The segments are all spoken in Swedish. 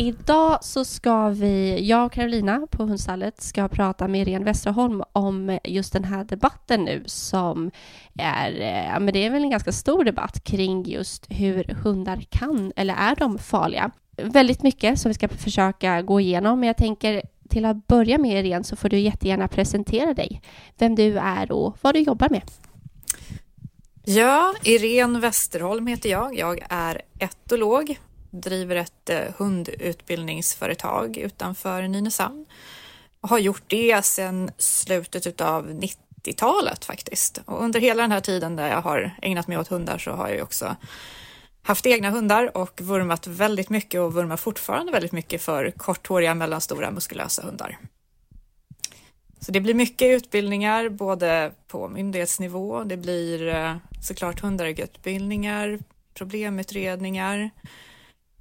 Idag så ska vi, jag och Carolina på Hundstallet ska prata med Irene Westerholm om just den här debatten nu som är, eh, ja men det är väl en ganska stor debatt kring just hur hundar kan, eller är de farliga? Väldigt mycket som vi ska försöka gå igenom, men jag tänker till att börja med Irene så får du jättegärna presentera dig, vem du är och vad du jobbar med. Ja, Irene Westerholm heter jag. Jag är etolog driver ett eh, hundutbildningsföretag utanför Nynäshamn. Och har gjort det sedan slutet av 90-talet faktiskt. Och under hela den här tiden där jag har ägnat mig åt hundar så har jag också haft egna hundar och vurmat väldigt mycket och vurmar fortfarande väldigt mycket för korthåriga, mellanstora, muskulösa hundar. Så det blir mycket utbildningar både på myndighetsnivå, det blir eh, såklart hundarutbildningar, problemutredningar,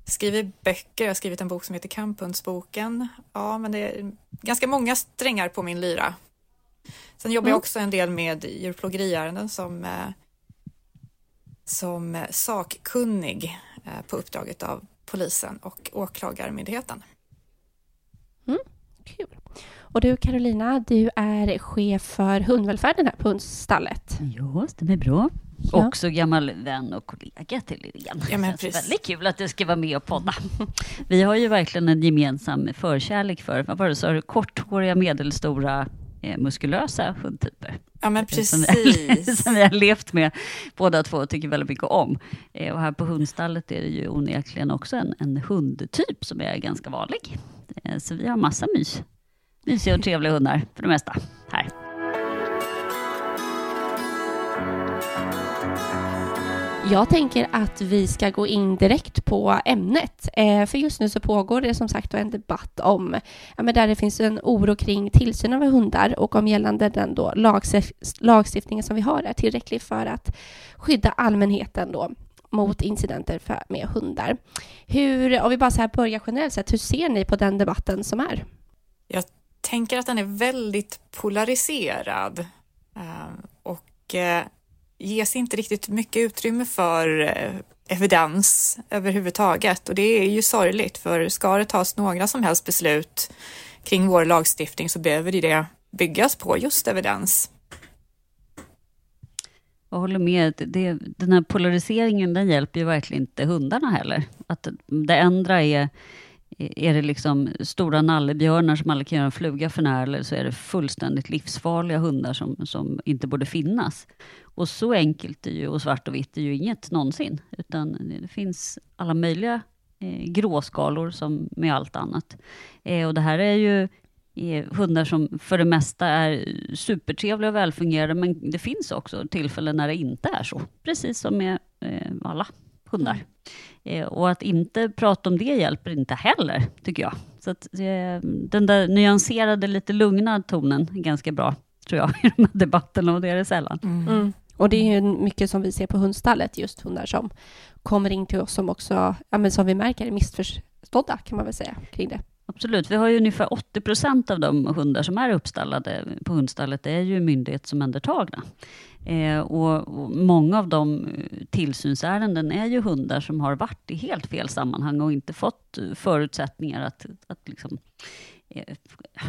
skriver böcker. Jag har skrivit en bok som heter Kamphundsboken. Ja, men det är ganska många strängar på min lyra. Sen jobbar mm. jag också en del med djurplågeriärenden som, eh, som sakkunnig eh, på uppdraget av polisen och åklagarmyndigheten. Mm, kul. Och du Carolina, du är chef för hundvälfärden här på hundstallet. Ja, stämmer bra. Ja. Också gammal vän och kollega till Irene. Ja, men precis. Väldigt kul att du ska vara med och podda. Vi har ju verkligen en gemensam förkärlek för, vad var det, så korthåriga, medelstora, eh, muskulösa hundtyper. Ja, men precis. Som vi, som vi har levt med båda två och tycker väldigt mycket om. Eh, och här på hundstallet är det ju onekligen också en, en hundtyp som är ganska vanlig. Eh, så vi har massa mys, mysiga och trevliga hundar för det mesta här. Jag tänker att vi ska gå in direkt på ämnet. Eh, för just nu så pågår det som sagt en debatt om, ja, men där det finns en oro kring tillsyn av hundar och om gällande den då lagstiftningen som vi har är tillräcklig för att skydda allmänheten då mot incidenter för, med hundar. Hur, om vi bara så här börjar generellt sett, hur ser ni på den debatten som är? Jag tänker att den är väldigt polariserad. Eh, och eh, ges inte riktigt mycket utrymme för eh, evidens överhuvudtaget och det är ju sorgligt för ska det tas några som helst beslut kring vår lagstiftning så behöver det byggas på just evidens. Jag håller med. Det, den här polariseringen den hjälper ju verkligen inte hundarna heller. Att det ändra är är det liksom stora nallebjörnar som aldrig kan göra en fluga för när, eller så är det fullständigt livsfarliga hundar som, som inte borde finnas. Och så enkelt är ju, och svart och vitt är ju inget någonsin, utan det finns alla möjliga eh, gråskalor som med allt annat. Eh, och det här är ju eh, hundar som för det mesta är supertrevliga och välfungerande, men det finns också tillfällen när det inte är så, precis som med eh, alla hundar. Eh, och att inte prata om det hjälper inte heller, tycker jag. Så att, eh, den där nyanserade, lite lugna tonen är ganska bra, tror jag, i de här debatterna, och det är det sällan. Mm. Mm. Och det är ju mycket som vi ser på hundstallet, just hundar som kommer in till oss som också, ja, men som vi märker är missförstådda, kan man väl säga, kring det. Absolut. Vi har ju ungefär 80 procent av de hundar som är uppstallade på hundstallet, är ju myndighetsomhändertagna. Eh, och, och, många av de eh, tillsynsärenden är ju hundar som har varit i helt fel sammanhang och inte fått eh, förutsättningar att, att liksom, eh,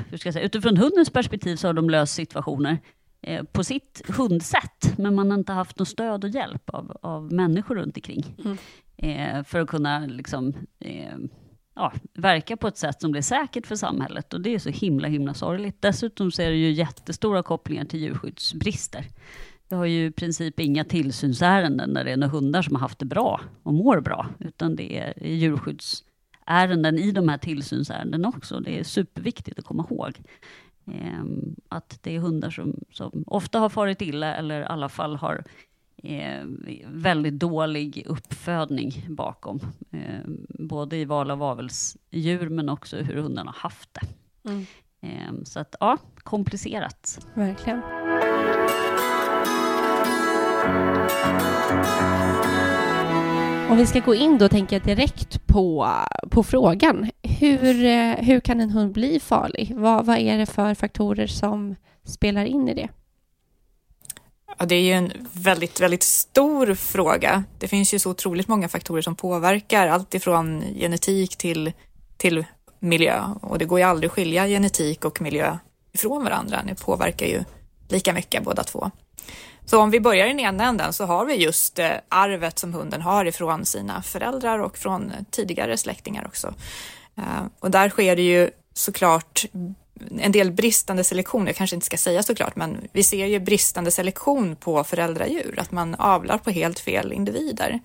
hur ska jag säga, utifrån hundens perspektiv så har de löst situationer eh, på sitt hundsätt, men man har inte haft något stöd och hjälp av, av människor runt omkring. Mm. För att kunna liksom, ja, verka på ett sätt som blir säkert för samhället. Och det är så himla, himla sorgligt. Dessutom så är det ju jättestora kopplingar till djurskyddsbrister. Vi har ju i princip inga tillsynsärenden där det är några hundar som har haft det bra och mår bra, utan det är djurskyddsärenden i de här tillsynsärendena också. Det är superviktigt att komma ihåg. Eh, att det är hundar som, som ofta har farit illa eller i alla fall har eh, väldigt dålig uppfödning bakom. Eh, både i val av avelsdjur men också hur hundarna har haft det. Mm. Eh, så att ja, komplicerat. Verkligen. Om vi ska gå in då tänker jag direkt på, på frågan. Hur, eh, hur kan en hund bli farlig? Vad, vad är det för faktorer som spelar in i det? Ja, det är ju en väldigt, väldigt stor fråga. Det finns ju så otroligt många faktorer som påverkar, allt ifrån genetik till, till miljö. Och det går ju aldrig att skilja genetik och miljö ifrån varandra. Det påverkar ju lika mycket båda två. Så om vi börjar i den ena änden så har vi just eh, arvet som hunden har ifrån sina föräldrar och från tidigare släktingar också. Eh, och där sker det ju såklart en del bristande selektion, jag kanske inte ska säga såklart, men vi ser ju bristande selektion på föräldradjur, att man avlar på helt fel individer.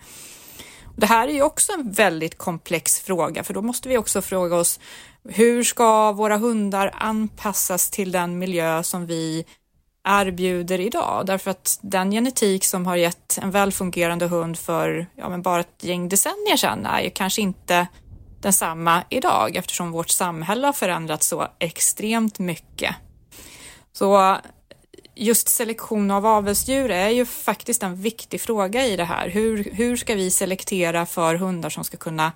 Det här är ju också en väldigt komplex fråga, för då måste vi också fråga oss hur ska våra hundar anpassas till den miljö som vi erbjuder idag? Därför att den genetik som har gett en välfungerande hund för ja, men bara ett gäng decennier sedan är ju kanske inte densamma idag eftersom vårt samhälle har förändrats så extremt mycket. Så just selektion av avelsdjur är ju faktiskt en viktig fråga i det här. Hur, hur ska vi selektera för hundar som ska kunna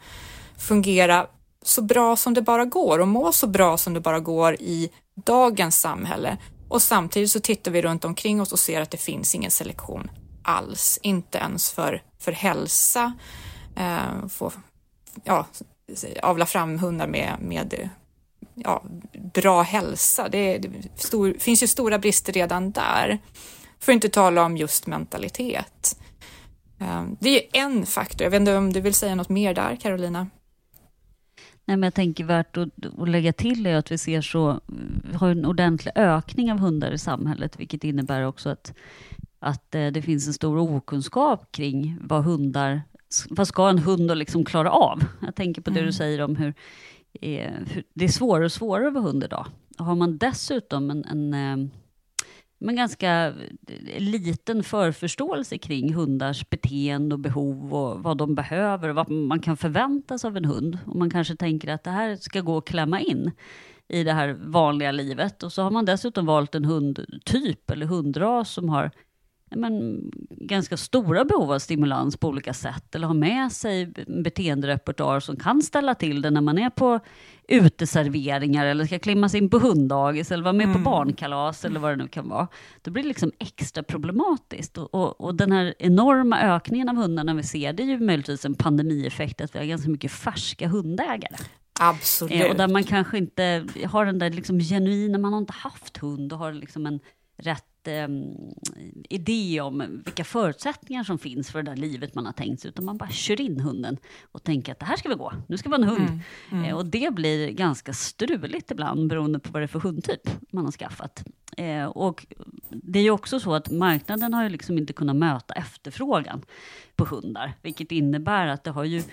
fungera så bra som det bara går och må så bra som det bara går i dagens samhälle? Och samtidigt så tittar vi runt omkring oss och ser att det finns ingen selektion alls, inte ens för, för hälsa. Eh, få, ja, avla fram hundar med, med ja, bra hälsa. Det, det stor, finns ju stora brister redan där. För att inte tala om just mentalitet. Ehm, det är ju en faktor. Jag vet inte om du vill säga något mer där, Carolina? Nej, men jag tänker värt att, att lägga till är att vi ser så, vi har en ordentlig ökning av hundar i samhället, vilket innebär också att, att eh, det finns en stor okunskap kring vad hundar vad ska en hund liksom klara av? Jag tänker på det mm. du säger om hur, eh, hur, det är svårare och svårare att vara hund idag. Har man dessutom en, en eh, men ganska liten förförståelse kring hundars beteende och behov och vad de behöver och vad man kan förvänta sig av en hund. Och man kanske tänker att det här ska gå att klämma in i det här vanliga livet. Och så har man dessutom valt en hundtyp eller hundras som har men, ganska stora behov av stimulans på olika sätt eller ha med sig beteenderepertoar som kan ställa till det när man är på uteserveringar eller ska klimmas in på hunddagis eller vara med mm. på barnkalas eller vad det nu kan vara. Då blir det liksom extra problematiskt. Och, och, och, den här enorma ökningen av hundarna vi ser, det är ju möjligtvis en pandemieffekt att vi har ganska mycket färska hundägare. Absolut. Eh, och där man kanske inte har den där liksom genuina, man har inte haft hund och har liksom en rätt eh, idé om vilka förutsättningar som finns för det där livet man har tänkt sig, utan man bara kör in hunden och tänker att det här ska vi gå, nu ska vi ha en hund. Mm, mm. Eh, och det blir ganska struligt ibland beroende på vad det är för hundtyp man har skaffat. Eh, och det är ju också så att marknaden har ju liksom inte kunnat möta efterfrågan på hundar, vilket innebär att det har ju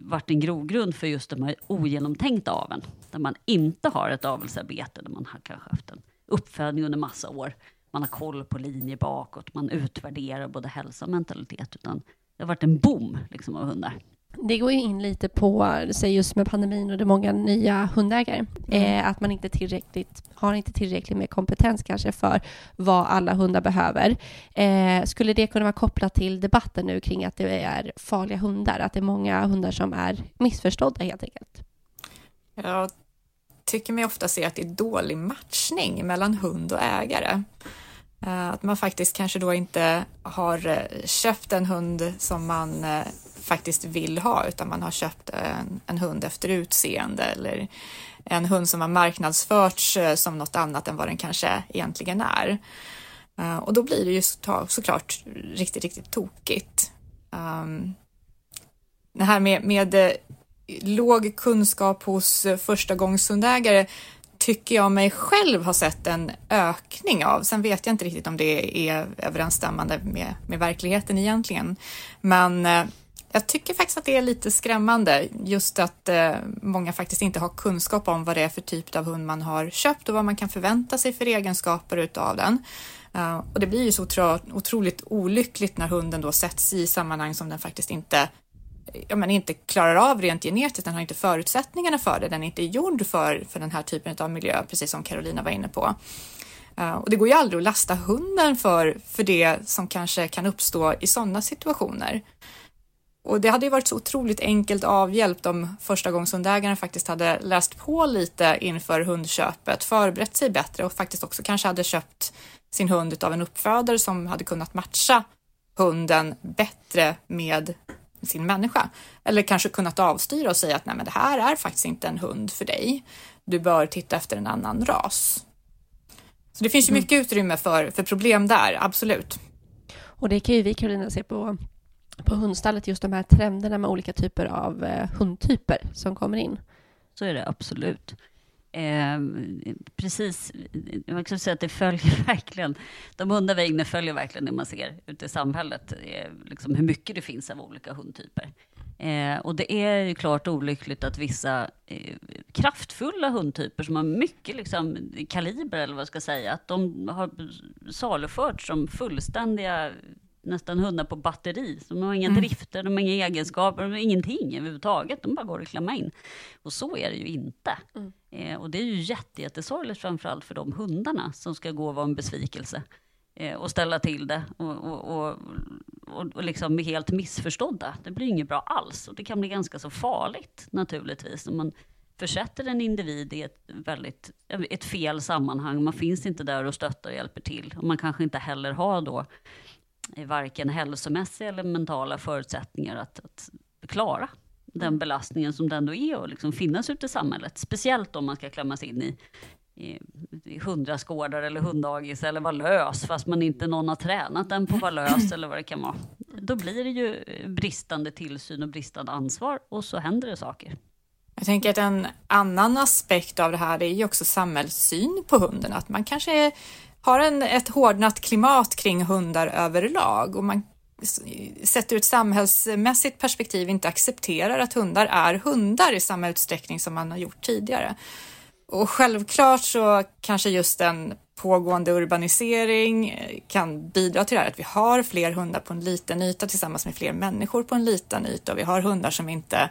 varit en grogrund för just de här ogenomtänkta aveln, där man inte har ett avelsarbete, där man har kanske haft en uppfödning under massa år. Man har koll på linjer bakåt, man utvärderar både hälsa och mentalitet. Utan det har varit en boom liksom, av hundar. Det går ju in lite på, säg just med pandemin och det är många nya hundägare, mm. eh, att man inte tillräckligt, har inte tillräckligt med kompetens kanske för vad alla hundar behöver. Eh, skulle det kunna vara kopplat till debatten nu kring att det är farliga hundar, att det är många hundar som är missförstådda helt enkelt? Jag tycker mig ofta se att det är dålig matchning mellan hund och ägare. Eh, att man faktiskt kanske då inte har eh, köpt en hund som man eh, faktiskt vill ha, utan man har köpt en, en hund efter utseende eller en hund som har marknadsförts som något annat än vad den kanske egentligen är. Och då blir det ju så, såklart riktigt, riktigt tokigt. Ehm, det här med, med låg kunskap hos förstagångshundägare tycker jag mig själv ha sett en ökning av. Sen vet jag inte riktigt om det är överensstämmande med, med verkligheten egentligen. Men eh, jag tycker faktiskt att det är lite skrämmande just att eh, många faktiskt inte har kunskap om vad det är för typ av hund man har köpt och vad man kan förvänta sig för egenskaper utav den. Uh, och det blir ju så otro, otroligt olyckligt när hunden då sätts i sammanhang som den faktiskt inte ja, men inte klarar av rent genetiskt, den har inte förutsättningarna för det, den är inte gjord för, för den här typen av miljö, precis som Carolina var inne på. Uh, och det går ju aldrig att lasta hunden för, för det som kanske kan uppstå i sådana situationer. Och det hade ju varit så otroligt enkelt avhjälpt om första hundägaren faktiskt hade läst på lite inför hundköpet, förberett sig bättre och faktiskt också kanske hade köpt sin hund av en uppfödare som hade kunnat matcha hunden bättre med sin människa. Eller kanske kunnat avstyra och säga att nej men det här är faktiskt inte en hund för dig. Du bör titta efter en annan ras. Så det finns ju mm. mycket utrymme för, för problem där, absolut. Och det kan ju vi Karolina se på, på hundstallet, just de här trenderna med olika typer av eh, hundtyper som kommer in. Så är det absolut. Eh, precis, man kan säga att det följer verkligen, de hundar vi följer verkligen det man ser ute i samhället, eh, liksom hur mycket det finns av olika hundtyper. Eh, och det är ju klart olyckligt att vissa eh, kraftfulla hundtyper som har mycket liksom, kaliber, eller vad jag ska säga, att de har saluförts som fullständiga nästan hundar på batteri. Så de har inga mm. drifter, de har inga egenskaper, de har ingenting överhuvudtaget. De bara går att klämma in. Och så är det ju inte. Mm. Eh, och det är ju jätte, jättesorgligt framförallt för de hundarna som ska gå och vara en besvikelse eh, och ställa till det och, och, och, och, liksom helt missförstådda. Det blir inget bra alls och det kan bli ganska så farligt naturligtvis. Om man försätter en individ i ett, väldigt, ett fel sammanhang. Man finns inte där och stöttar och hjälper till. Och man kanske inte heller har då varken hälsomässiga eller mentala förutsättningar att, att klara den mm. belastningen som det ändå är att liksom finnas ute i samhället. Speciellt om man ska klämmas in i, i, i hundraskådar eller hunddagis eller vara lös fast man inte någon har tränat den på att vara lös eller vad det kan vara. Då blir det ju bristande tillsyn och bristande ansvar och så händer det saker. Jag tänker att en annan aspekt av det här är ju också samhällssyn på hunden, att man kanske har en, ett hårdnat klimat kring hundar överlag och man sett ur ett samhällsmässigt perspektiv inte accepterar att hundar är hundar i samma utsträckning som man har gjort tidigare. Och självklart så kanske just en pågående urbanisering eh, kan bidra till det här att vi har fler hundar på en liten yta tillsammans med fler människor på en liten yta och vi har hundar som inte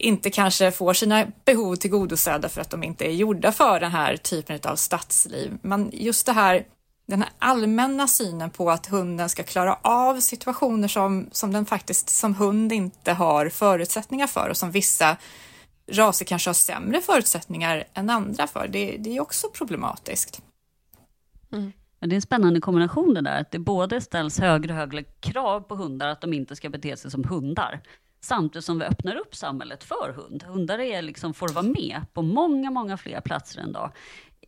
inte kanske får sina behov tillgodosedda för att de inte är gjorda för den här typen av stadsliv. Men just det här den här allmänna synen på att hunden ska klara av situationer som, som den faktiskt som hund inte har förutsättningar för och som vissa raser kanske har sämre förutsättningar än andra för. Det, det är också problematiskt. Mm. Det är en spännande kombination det där, att det både ställs högre och högre krav på hundar att de inte ska bete sig som hundar, samtidigt som vi öppnar upp samhället för hund. Hundar är liksom, får vara med på många, många fler platser än dag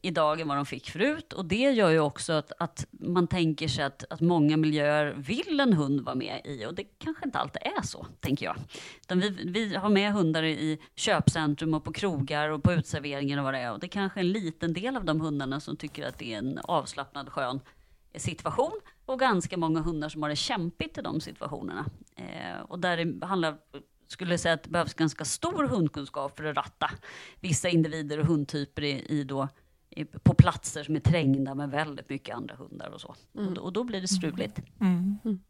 idag än vad de fick förut. Och det gör ju också att, att man tänker sig att, att många miljöer vill en hund vara med i. Och det kanske inte alltid är så, tänker jag. Utan vi, vi har med hundar i köpcentrum och på krogar och på utserveringar och vad det är. Och det är kanske är en liten del av de hundarna som tycker att det är en avslappnad, skön situation och ganska många hundar som har det kämpigt i de situationerna. Eh, och där det handlar skulle säga att det behövs ganska stor hundkunskap för att ratta vissa individer och hundtyper i, i då på platser som är trängda med väldigt mycket andra hundar och så. Mm. Och, då, och, då, blir det struligt. Mm. Mm.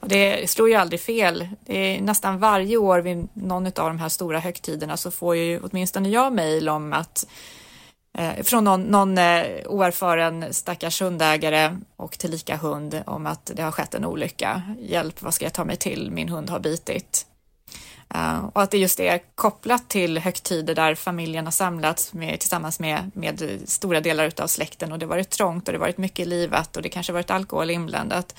Och det slår ju aldrig fel. Det är nästan varje år vid någon av de här stora högtiderna så får ju åtminstone jag mejl om att eh, från någon, någon eh, oerfaren stackars hundägare och tillika hund om att det har skett en olycka. Hjälp, vad ska jag ta mig till? Min hund har bitit. Uh, och att det just är kopplat till högtider där familjen har samlats med, tillsammans med, med stora delar av släkten och det har varit trångt och det har varit mycket livat och det kanske varit alkohol inblandat.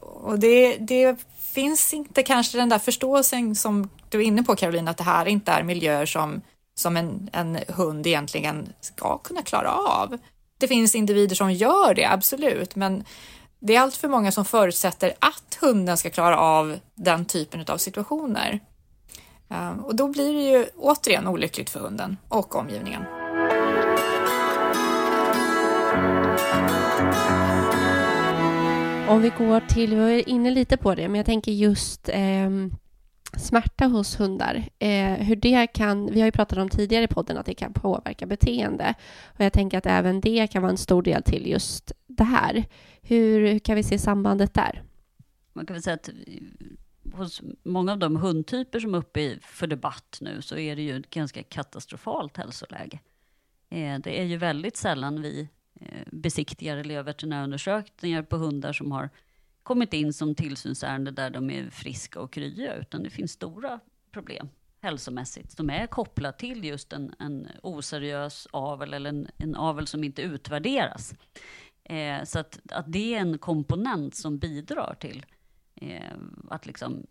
Och det, det finns inte kanske den där förståelsen som du är inne på Caroline, att det här inte är miljöer som, som en, en hund egentligen ska kunna klara av. Det finns individer som gör det, absolut, men det är allt för många som förutsätter att hunden ska klara av den typen av situationer. Ehm, och då blir det ju återigen olyckligt för hunden och omgivningen. Om vi går till, vi var inne lite på det, men jag tänker just eh, smärta hos hundar. Eh, hur det kan, vi har ju pratat om tidigare i podden att det kan påverka beteende. Och jag tänker att även det kan vara en stor del till just det här. Hur, hur kan vi se sambandet där? Man kan väl säga att hos många av de hundtyper som är uppe för debatt nu så är det ju ett ganska katastrofalt hälsoläge. Eh, det är ju väldigt sällan vi eh, besiktigar eller gör veterinärundersökningar på hundar som har kommit in som tillsynsärende där de är friska och krya, utan det finns stora problem hälsomässigt som är kopplat till just en, en oseriös avel eller en, en avel som inte utvärderas. Eh, så att, att det är en komponent som bidrar till eh, att liksom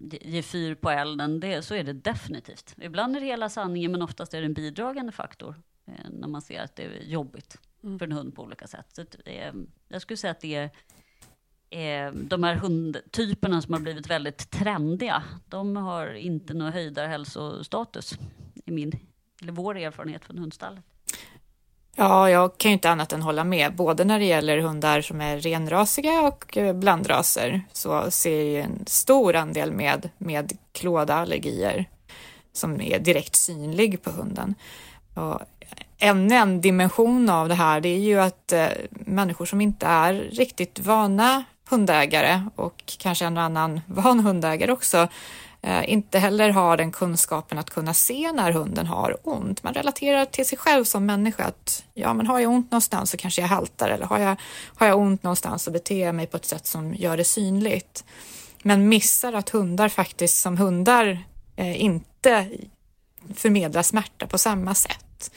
ge fyr på elden, det, så är det definitivt. Ibland är det hela sanningen, men oftast är det en bidragande faktor eh, när man ser att det är jobbigt mm. för en hund på olika sätt. Så eh, jag skulle säga att det är eh, de här hundtyperna som har blivit väldigt trendiga, de har inte någon höjdare hälsostatus i min, eller vår erfarenhet från hundstallet. Ja, jag kan ju inte annat än hålla med. Både när det gäller hundar som är renrasiga och eh, blandraser så ser jag en stor andel med, med klådaallergier som är direkt synlig på hunden. Och ännu en dimension av det här, det är ju att eh, människor som inte är riktigt vana hundägare och kanske en annan van hundägare också eh, inte heller har den kunskapen att kunna se när hunden har ont. Man relaterar till sig själv som människa att ja, men har jag ont någonstans så kanske jag haltar eller har jag, har jag ont någonstans så beter jag mig på ett sätt som gör det synligt. Men missar att hundar faktiskt som hundar eh, inte förmedlar smärta på samma sätt.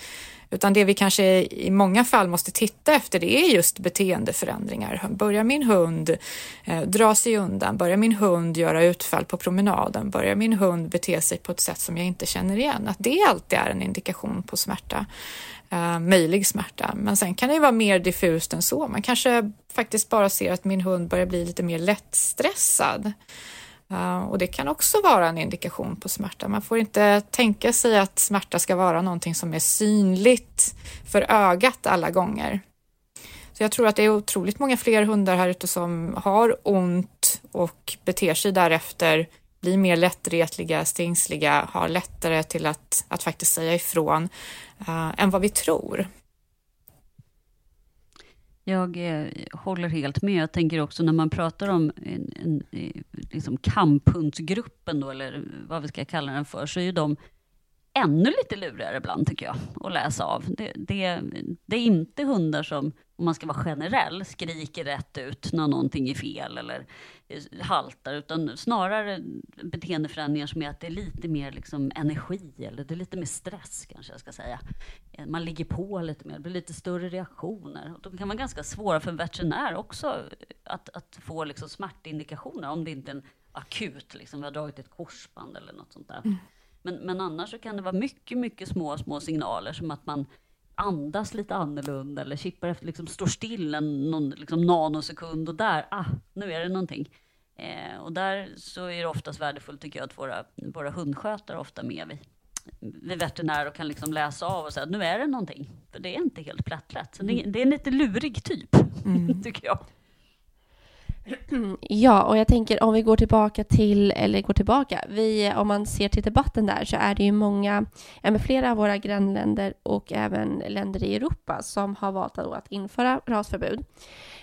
Utan det vi kanske i många fall måste titta efter det är just beteendeförändringar. Börjar min hund eh, dra sig undan? Börjar min hund göra utfall på promenaden? Börjar min hund bete sig på ett sätt som jag inte känner igen? Att det alltid är en indikation på smärta. eh, möjlig smärta. Men sen kan det vara mer diffust än så. Man kanske faktiskt bara ser att min hund börjar bli lite mer lättstressad. Och det kan också vara en indikation på smärta. Man får inte tänka sig att smärta ska vara någonting som är synligt för ögat alla gånger. Så jag tror att det är otroligt många fler hundar här ute som har ont och beter sig därefter, blir mer lättretliga, stingsliga, har lättare till att, att faktiskt säga ifrån uh, än vad vi tror. Jag eh, håller helt med. Jag tänker också när man pratar om en, en, eh, liksom kamphundsgruppen, då, eller vad vi ska kalla den för, så är ju de ännu lite lurigare ibland tycker jag, att läsa av. Det, det, det, är inte hundar som, om man ska vara generell, skriker rätt ut när någonting är fel eller eh, haltar, utan snarare beteendeförändringar som är att det är lite mer liksom energi eller det är lite mer stress kanske jag ska säga. Eh, man ligger på lite mer, det blir lite större reaktioner. Och de kan vara ganska svåra för en veterinär också eh, att, att få liksom smärtindikationer om det inte är en akut, liksom, vi har dragit ett korsband eller något sånt där. Mm. Men, men annars så kan det vara mycket, mycket små, små signaler som att man andas lite annorlunda eller chippar efter, liksom står still en någon, liksom nanosekund och där, ah, nu är det någonting. Eh, och där så är det oftast värdefullt tycker jag att våra, våra hundskötare ofta med vid, vid veterinär och kan liksom läsa av och säga att nu är det någonting. För det är inte helt plättlätt. Så det, det, är en lite lurig typ, mm. tycker jag. Ja, och jag tänker om vi går tillbaka till, eller går tillbaka, vi, om man ser till debatten där så är det ju många, ja, flera av våra grannländer och även länder i Europa som har valt att införa rasförbud.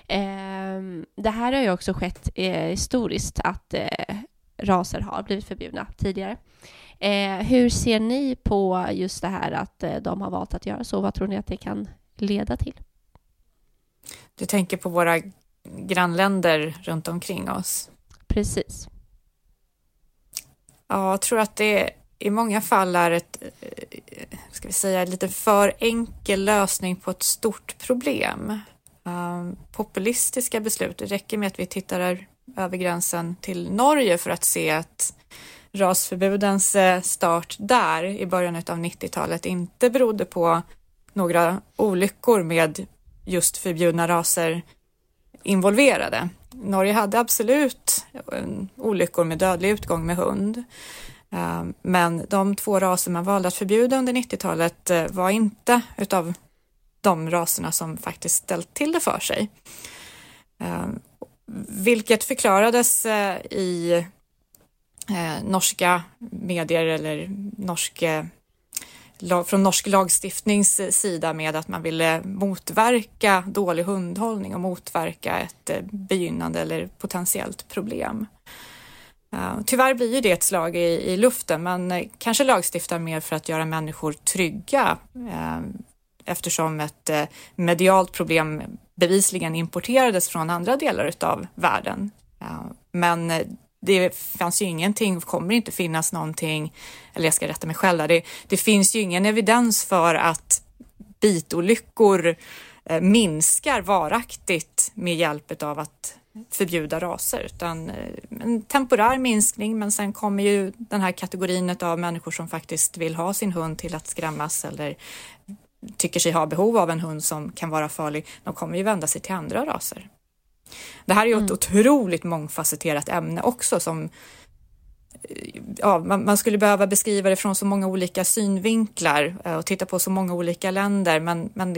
Eh, det här har ju också skett eh, historiskt att eh, raser har blivit förbjudna tidigare. Eh, hur ser ni på just det här att eh, de har valt att göra så? Vad tror ni att det kan leda till? Du tänker på våra grannländer runt omkring oss. Precis. Ja, jag tror att det i många fall är ett, eh, ska vi säga, lite för enkel lösning på ett stort problem. Um, populistiska beslut, det räcker med att vi tittar över gränsen till Norge för att se att rasförbudens eh, start där i början av 90-talet inte berodde på några olyckor med just förbjudna raser involverade. Norge hade absolut eh, olyckor med dödlig utgång med hund. Eh, men de två raser man valde att förbjuda under 90-talet eh, var inte utav de raserna som faktiskt ställt till det för sig. Vilket förklarades i norska medier eller norska från norsk lagstiftnings eh, sida med att man ville motverka dålig hundhållning och motverka ett eh, begynnande eller potentiellt problem. Eh, tyvärr blir ju det ett slag i, i luften, men kanske lagstiftar mer för att göra människor trygga eftersom ett medialt problem bevisligen importerades från andra delar av världen. Men det fanns ju ingenting, kommer inte finnas någonting, eller jag ska rätta mig själv där, det, det finns ju ingen evidens för att bitolyckor eh, minskar varaktigt med hjälp av att förbjuda raser, utan eh, en temporär minskning, men sen kommer ju den här kategorin av människor som faktiskt vill ha sin hund till att skrämmas eller tycker sig ha behov av en hund som kan vara farlig, de kommer ju vända sig till andra raser. Det här är ju ett mm. otroligt mångfacetterat ämne också som ja, man, man, skulle behöva beskriva det från så många olika synvinklar eh, och titta på så många olika länder, men, men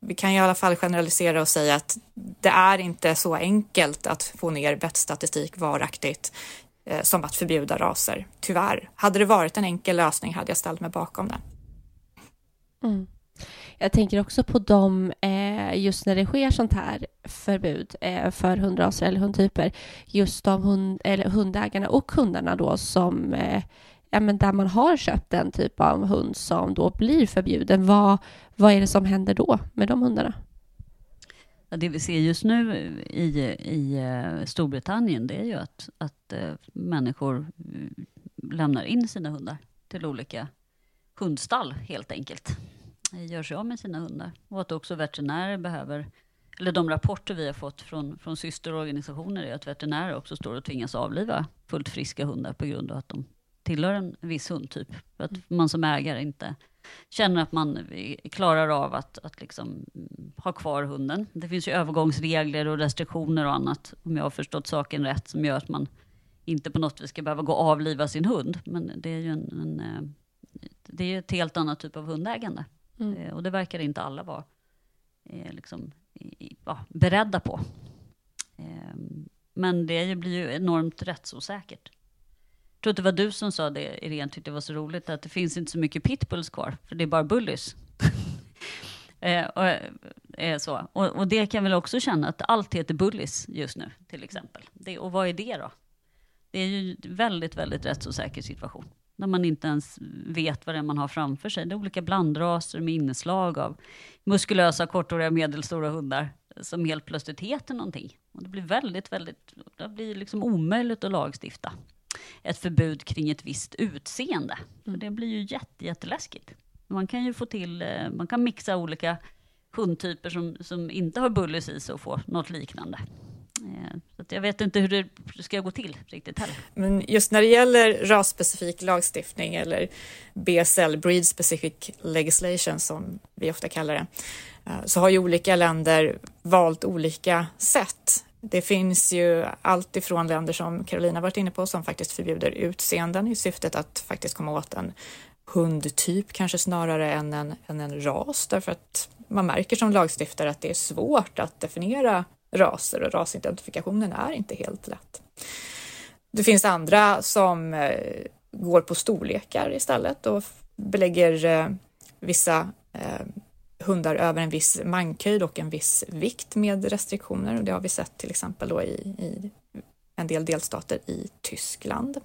vi kan i alla fall generalisera och säga att det är inte så enkelt att få ner bettstatistik varaktigt eh, som att förbjuda raser, tyvärr. Hade det varit en enkel lösning hade jag ställt mig bakom det. Mm. Jag tänker också på dem, eh, just när det sker sånt här förbud eh, för hundraser eller hundtyper, just de hund, eller hundägarna och hundarna då som eh, ja, men där man har köpt den typ av hund som då blir förbjuden. Vad, vad är det som händer då med de hundarna? Ja, det vi ser just nu i, i eh, Storbritannien det är ju att, att eh, människor mm, lämnar in sina hundar till olika hundstall helt enkelt gör sig av med sina hundar. Och att också veterinärer behöver, eller de rapporter vi har fått från, från systerorganisationer är att veterinärer också står och tvingas avliva fullt friska hundar på grund av att de tillhör en viss hundtyp. För att man som ägare inte känner att man klarar av att, att liksom ha kvar hunden. Det finns ju övergångsregler och restriktioner och annat, om jag har förstått saken rätt, som gör att man inte på något vis ska behöva gå och avliva sin hund. Men det är ju en, en eh, det är ett helt annat typ av hundägande. Mm. Eh, och det verkar inte alla vara eh, liksom, ja, beredda på. Eh, men det blir ju enormt rättsosäkert. Jag tror att det var du som sa det, Irene, tyckte det var så roligt, att det finns inte så mycket pitbulls kvar, för det är bara bullies. eh, och, eh, så. Och, och, det kan väl också känna att allt heter bullies just nu, till exempel. Det, och vad är det då? Det är ju en väldigt, väldigt rättsosäker situation när man inte ens vet vad det är man har framför sig. Det är olika blandraser med inslag av muskulösa, korthåriga, medelstora hundar som helt plötsligt heter någonting. Och det blir väldigt, väldigt, det blir liksom omöjligt att lagstifta ett förbud kring ett visst utseende. För mm. det blir ju jätte, jätteläskigt. Man kan ju få till, eh, man kan mixa olika hundtyper som, som inte har bullis i sig och få något liknande. Eh, så jag vet inte hur det ska gå till riktigt heller. Men just när det gäller rasspecifik lagstiftning eller BSL, Breed Specific Legislation som vi ofta kallar det, eh, så har ju olika länder valt olika sätt. Det finns ju allt ifrån länder som Carolina varit inne på som faktiskt förbjuder utseenden i syftet att faktiskt komma åt en hundtyp kanske snarare än en, än en ras därför att man märker som lagstiftare att det är svårt att definiera raser och rasidentifikationen är inte helt lätt. Det finns andra som eh, går på storlekar istället och belägger eh, vissa eh, hundar över en viss mankhöjd och en viss vikt med restriktioner och det har vi sett till exempel då i, i en del delstater i Tyskland.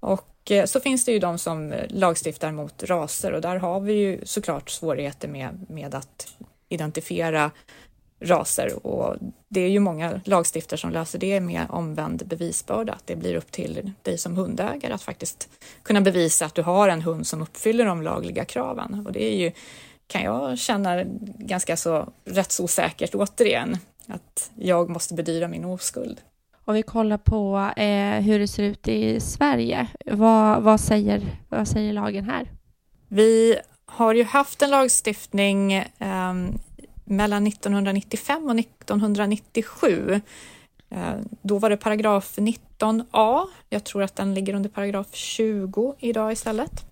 Och så finns det ju de som lagstiftar mot raser och där har vi ju såklart svårigheter med, med att identifiera raser och det är ju många lagstiftare som löser det med omvänd bevisbörda. Att det blir upp till dig som hundägare att faktiskt kunna bevisa att du har en hund som uppfyller de lagliga kraven och det är ju kan jag känna ganska så rättsosäkert återigen att jag måste bedyra min oskuld. Om vi kollar på eh, hur det ser ut i Sverige, vad, vad, säger, vad säger lagen här? Vi har ju haft en lagstiftning eh, mellan 1995 och 1997. Eh, då var det paragraf 19a. Jag tror att den ligger under paragraf 20 idag istället.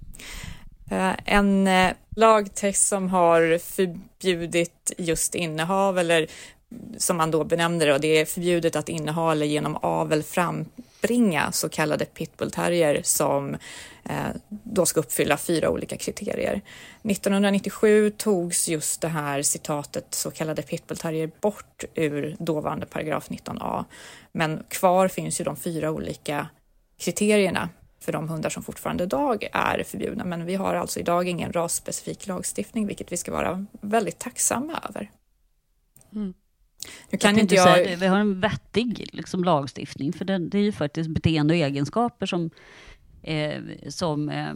Eh, en eh, lagtext som har förbjudit just innehav eller mm, som man då benämner det, och det är förbjudet att inneha eller genom avel fram uppbringa så kallade pitbullterrier som eh, då ska uppfylla fyra olika kriterier. 1997 togs just det här citatet så kallade pitbullterrier bort ur dåvarande paragraf 19a. Men kvar finns ju de fyra olika kriterierna för de hundar som fortfarande idag är förbjudna. Men vi har alltså idag ingen rasspecifik lagstiftning, vilket vi ska vara väldigt tacksamma över. Mm. Nu kan inte jag... Säga, vi har en vettig liksom, lagstiftning, för det, det, är ju faktiskt beteende och egenskaper som, eh, som eh,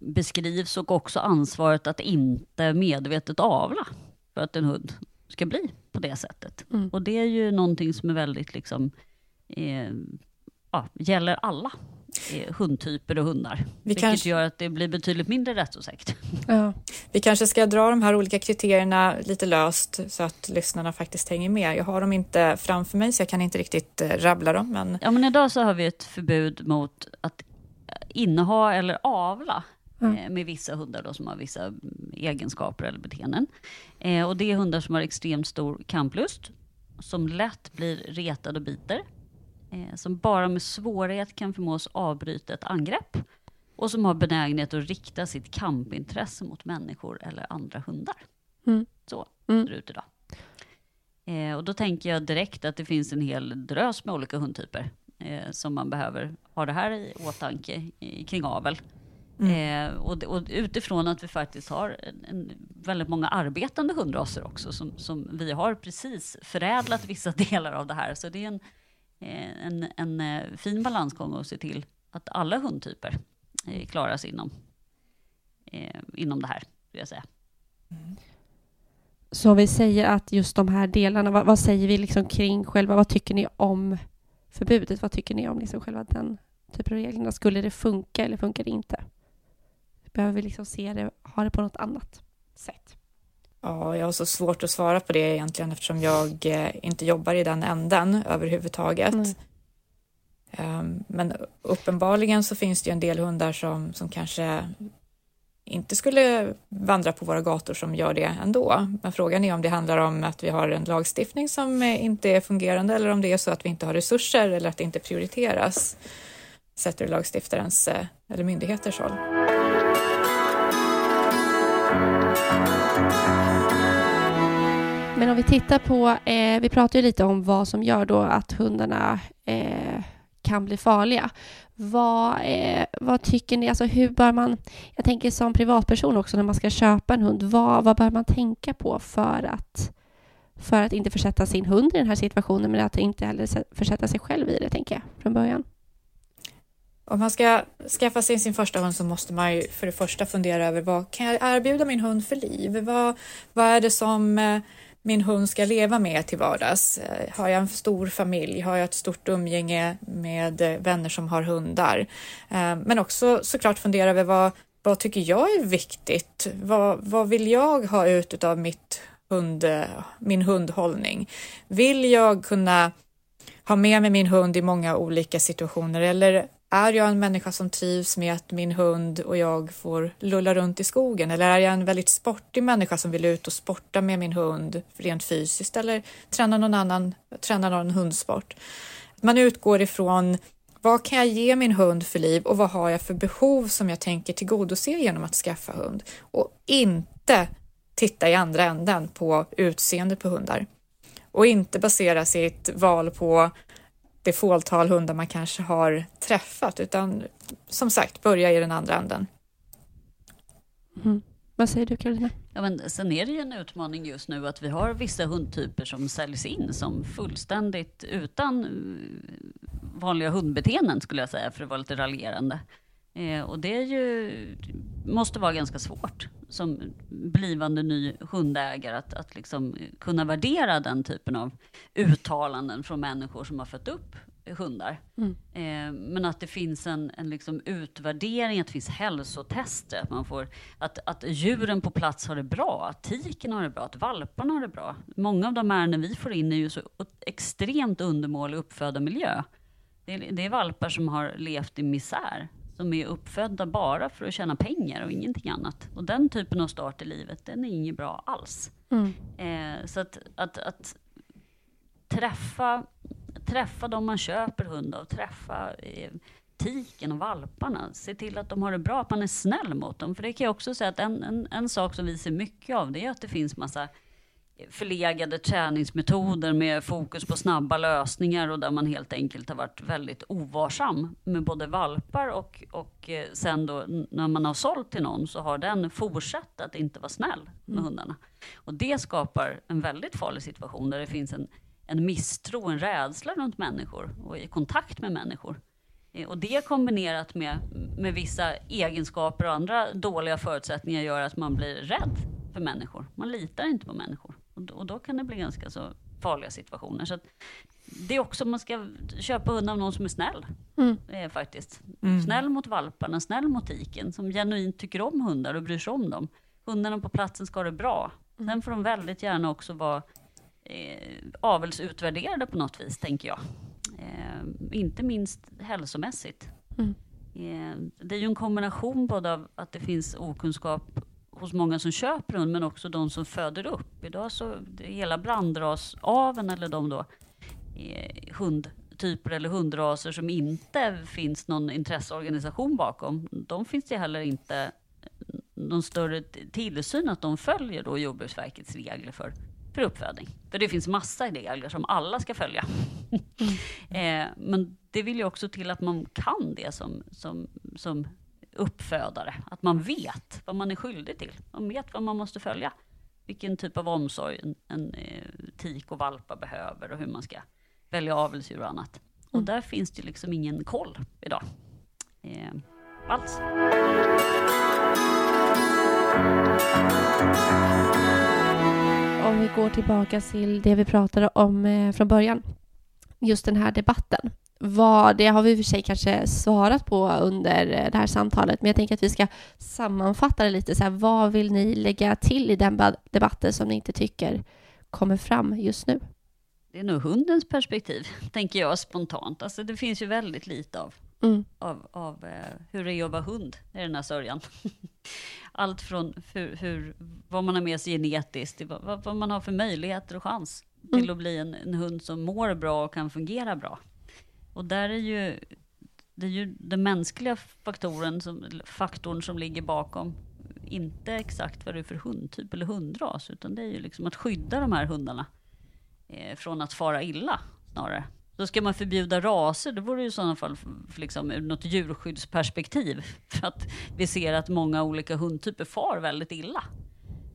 beskrivs och också ansvaret att inte medvetet avla för att en hund ska bli på det sättet. Mm. Och det är ju någonting som är väldigt liksom, eh, ja, gäller alla hundtyper och hundar. Vi vilket kanske... gör att det blir betydligt mindre rättsosäkert. Ja. Vi kanske ska dra de här olika kriterierna lite löst så att lyssnarna faktiskt hänger med. Jag har dem inte framför mig så jag kan inte riktigt eh, rabbla dem. Men... Ja, men idag så har vi ett förbud mot att inneha eller avla Mm. med vissa hundar då, som har vissa mm, egenskaper eller beteenden. Eh, och det är hundar som har extremt stor kamplust, som lätt blir retade och biter, eh, som bara med svårighet kan förmås avbryta ett angrepp och som har benägenhet att rikta sitt kampintresse mot människor eller andra hundar. Mm. Så mm. ser det ut idag. Eh, och då tänker jag direkt att det finns en hel drös med olika hundtyper eh, som man behöver ha det här i åtanke i, kring avel. Mm. Eh, och, och, utifrån att vi faktiskt har en, en väldigt många arbetande hundraser också, som, som, vi har precis förädlat vissa delar av det här. Så det är en, Eh, Eh, en, en eh, fin balansgång att se till att alla hundtyper eh, klarar sig inom, inom det här, vill jag säga. Mm. Så vi säger att just de här delarna, vad, vad, säger vi liksom kring själva, vad tycker ni om förbudet? Vad tycker ni om liksom själva den typen av reglerna? Skulle det funka eller funkar det inte? Behöver vi liksom se det, ha det på något annat sätt? Ja, jag har så svårt att svara på det egentligen eftersom jag eh, inte jobbar i den änden överhuvudtaget. Mm. Men uppenbarligen så finns det ju en del hundar som, som kanske inte skulle vandra på våra gator som gör det ändå. Men frågan är om det handlar om att vi har en lagstiftning som inte är fungerande eller om det är så att vi inte har resurser eller att det inte prioriteras sett ur lagstiftarens eh, eller myndigheters håll. Men om vi tittar på, eh, vi pratar ju lite om vad som gör då att hundarna eh, kan bli farliga. Vad, eh, vad tycker ni, alltså hur bör man, jag tänker som privatperson också när man ska köpa en hund, vad, vad bör man tänka på för att, för att inte försätta sin hund i den här situationen men att inte heller försätta sig själv i det, tänker jag, från början? Om man ska skaffa sig sin första hund så måste man ju för det första fundera över vad kan jag erbjuda min hund för liv? Vad, vad är det som eh, min hund ska leva med till vardags. Eh, har jag en stor familj? Har jag ett stort umgänge med eh, vänner som har hundar? Men också såklart fundera över vad, vad tycker jag är viktigt? Vad, vad vill jag ha ut av mitt hund, min hundhållning? Vill jag kunna ha med mig min hund i många olika situationer eller är jag en människa som trivs med att min hund och jag får lulla runt i skogen? Eller är jag en väldigt sportig människa som vill ut och sporta med min hund rent fysiskt eller träna någon annan, träna någon hundsport? Man utgår ifrån vad kan jag ge min hund för liv och vad har jag för behov som jag tänker tillgodose genom att skaffa hund? Och inte titta i andra änden på utseende på hundar och inte basera sitt val på det fåtal hundar man kanske har träffat, utan som sagt börja i den andra änden. Mm. Vad säger du Karolina? Ja, men sen är det ju en utmaning just nu att vi har vissa hundtyper som säljs in som fullständigt utan vanliga hundbeteenden skulle jag säga, för att vara lite raljerande. Eh, och det ju, måste vara ganska svårt som blivande ny hundägare att, att liksom kunna värdera den typen av uttalanden från människor som har fött upp hundar. Mm. Eh, men att det finns en, en liksom utvärdering, att det finns hälsotester, att, man får, att, att djuren på plats har det bra, att tiken har det bra, att valparna har det bra. Många av de ärenden vi får in är ju så extremt undermålig uppföda miljö. Det är, det är valpar som har levt i misär som är uppfödda bara för att tjäna pengar och ingenting annat. Och den typen av start i livet, den är inget bra alls. Mm. Eh, så att, att, att, träffa träffa dem man köper hund av, träffa eh, tiken och valparna. Se till att de har det bra, att man är snäll mot dem. För det kan jag också säga att en, en, en sak som vi ser mycket av, det är att det finns massa förlegade träningsmetoder med fokus på snabba lösningar och där man helt enkelt har varit väldigt ovarsam med både valpar och, och eh, sen då när man har sålt till någon så har den fortsatt att inte vara snäll med mm. hundarna. Och det skapar en väldigt farlig situation där det finns en, en misstro, en rädsla runt människor och i kontakt med människor. Eh, och det kombinerat med, med vissa egenskaper och andra dåliga förutsättningar gör att man blir rädd för människor. Man litar inte på människor. Och då, och då kan det bli ganska så farliga situationer. Så det är också, man ska köpa hund av någon som är snäll. Mm. Eh, faktiskt. Mm. Snäll mot valparna, snäll mot tiken, som genuint tycker om hundar och bryr sig om dem. Hundarna på platsen ska ha det bra. Mm. Sen får de väldigt gärna också vara eh, avelsutvärderade på något vis, tänker jag. Eh, inte minst hälsomässigt. Mm. Eh, det är ju en kombination både av att det finns okunskap hos många som köper hund, men också de som föder upp. Idag så hela blandrasaveln eller de då eh, hundtyper eller hundraser som inte finns någon intresseorganisation bakom, de finns det heller inte någon större tillsyn att de följer då Jordbruksverkets regler för, för uppfödning. För det finns massa regler som alla ska följa. eh, men det vill ju också till att man kan det som, som, som uppfödare. Att man vet vad man är skyldig till. Man vet vad man måste följa. Vilken typ av omsorg en, en eh, tik och valpa behöver och hur man ska välja avelsdjur och annat. Och mm. där finns det liksom ingen koll idag. Eh, alls. Om vi går tillbaka till det vi pratade om eh, från början. Just den här debatten vad, det har vi i och för sig kanske svarat på under det här samtalet, men jag tänker att vi ska sammanfatta det lite. Så här, vad vill ni lägga till i den debatten som ni inte tycker kommer fram just nu? Det är nog hundens perspektiv, tänker jag spontant. Alltså, det finns ju väldigt lite av, mm. av, av uh, hur det är att vara hund i den här sörjan. Allt från hur, hur, vad man har med sig genetiskt, till vad, vad man har för möjligheter och chans till mm. att bli en, en hund som mår bra och kan fungera bra. Och där är ju, det är ju den mänskliga faktorn som, faktorn som ligger bakom. Inte exakt vad det är för hundtyp eller hundras, utan det är ju liksom att skydda de här hundarna eh, från att fara illa snarare. Så ska man förbjuda raser, det vore ju i sådana fall liksom, ur något djurskyddsperspektiv. För att vi ser att många olika hundtyper far väldigt illa.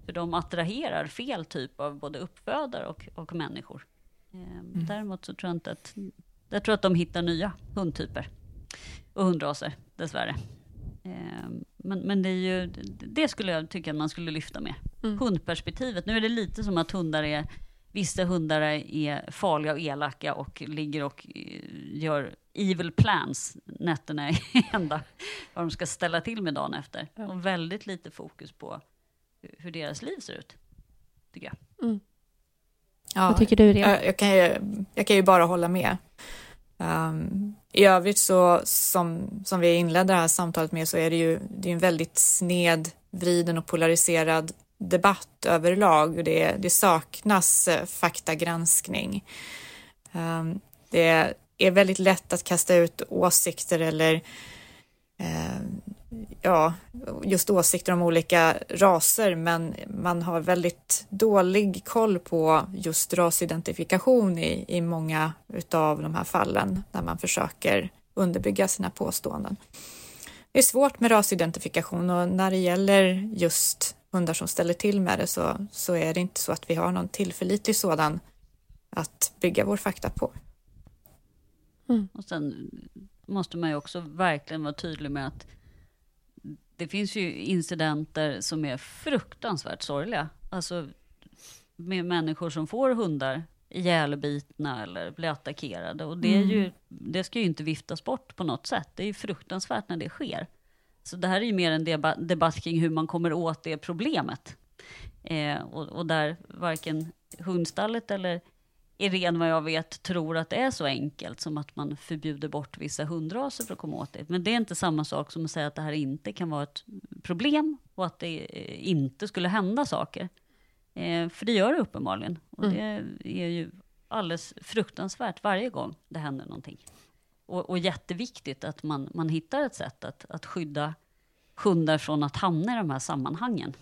För de attraherar fel typ av både uppfödare och, och människor. Eh, mm. Däremot så tror jag inte att jag tror att de hittar nya hundtyper och hundraser, dessvärre. Ehm, men, men det, är ju, det skulle jag tycka att man skulle lyfta med. Mm. Hundperspektivet. Nu är det lite som att hundar är, vissa hundar är farliga och elaka och ligger och eh, gör evil plans nätterna i ända. Vad de ska ställa till med dagen efter. Och väldigt lite fokus på hur deras liv ser ut, tycker jag. Mm. Ja, Vad tycker du, Jag, jag, kan ju, jag kan ju bara hålla med. Um, I övrigt så, som, som vi inledde det här samtalet med, så är det ju det är en väldigt snedvriden och polariserad debatt överlag. Det, det saknas eh, faktagranskning. Um, det är väldigt lätt att kasta ut åsikter eller uh, ja, just åsikter om olika raser, men man har väldigt dålig koll på just rasidentifikation i, i många utav de här fallen när man försöker underbygga sina påståenden. Det är svårt med rasidentifikation och när det gäller just hundar som ställer till med det så, så är det inte så att vi har någon tillförlitlig sådan att bygga vår fakta på. Mm. Och sen måste man ju också verkligen vara tydlig med att det finns ju incidenter som är fruktansvärt sorgliga. Alltså med människor som får hundar ihjälbitna eller blir attackerade. Och det, är ju, mm. det ska ju inte viftas bort på något sätt. Det är ju fruktansvärt när det sker. Så det här är ju mer en debatt kring hur man kommer åt det problemet. Eh, och, och, där varken hundstallet eller Irene, vad jag vet, tror att det är så enkelt som att man förbjuder bort vissa hundraser för att komma åt det. Men det är inte samma sak som att säga att det här inte kan vara ett problem och att det eh, inte skulle hända saker. Eh, för det gör det uppenbarligen. Och mm. det är ju alldeles fruktansvärt varje gång det händer någonting. Och, och jätteviktigt att man, man hittar ett sätt att, att skydda hundar från att hamna i de här sammanhangen.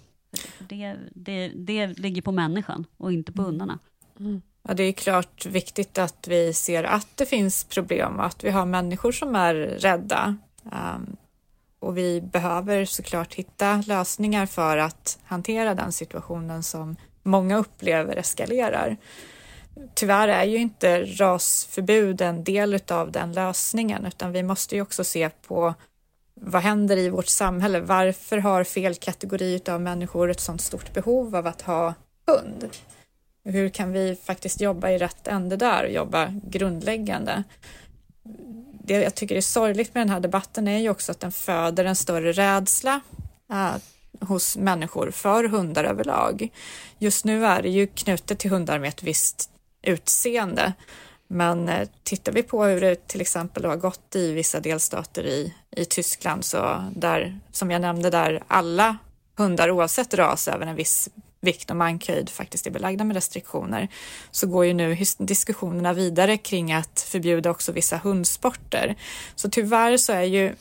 Det, det, det ligger på människan och inte på hundarna. Mm. Ja, det är klart viktigt att vi ser att det finns problem och att vi har människor som är rädda. Um, och vi behöver såklart hitta lösningar för att hantera den situationen som många upplever eskalerar. Tyvärr är ju inte rasförbud en del av den lösningen utan vi måste ju också se på vad händer i vårt samhälle? Varför har fel kategori av människor ett sådant stort behov av att ha hund? Hur kan vi faktiskt jobba i rätt ände där och jobba grundläggande? Det jag tycker är sorgligt med den här debatten är ju också att den föder en större rädsla äh, hos människor för hundar överlag. Just nu är det ju knutet till hundar med ett visst utseende. Men äh, tittar vi på hur det till exempel har gått i vissa delstater i, i Tyskland så där, som jag nämnde, där alla hundar oavsett ras även en viss vikt och mankhöjd faktiskt är belagda med restriktioner så går ju nu diskussionerna vidare kring att förbjuda också vissa hundsporter. Så tyvärr så är ju eh,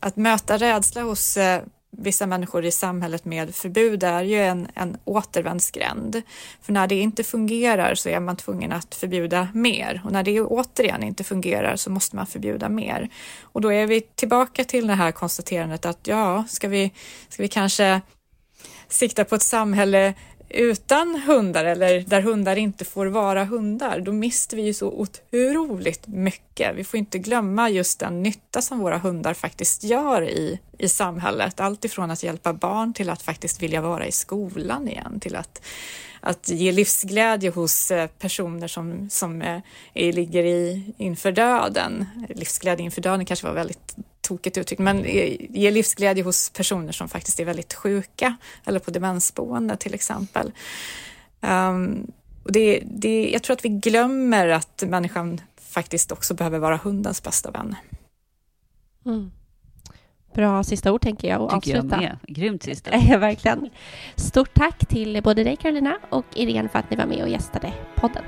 att möta rädsla hos eh, vissa människor i samhället med förbud är ju en, en återvändsgränd. För när det inte fungerar så är man tvungen att förbjuda mer och när det återigen inte fungerar så måste man förbjuda mer. Och då är vi tillbaka till det här konstaterandet att ja, ska vi, ska vi kanske sikta på ett samhälle utan hundar eller där hundar inte får vara hundar, då mister vi ju så otroligt mycket. Vi får inte glömma just den nytta som våra hundar faktiskt gör i, i samhället. Allt ifrån att hjälpa barn till att faktiskt vilja vara i skolan igen, till att, att ge livsglädje hos eh, personer som, som eh, är, ligger i, inför döden. Livsglädje inför döden kanske var väldigt tokigt uttryckt, men eh, ge livsglädje hos personer som faktiskt är väldigt sjuka eller på demensboende till exempel. Um, och det, det, jag tror att vi glömmer att människan faktiskt också behöver vara hundens bästa vän. Mm. Bra sista ord tänker jag och Tycker avsluta. jag med. Grymt sista. Verkligen. Stort tack till både dig Carolina och Irene för att ni var med och gästade podden.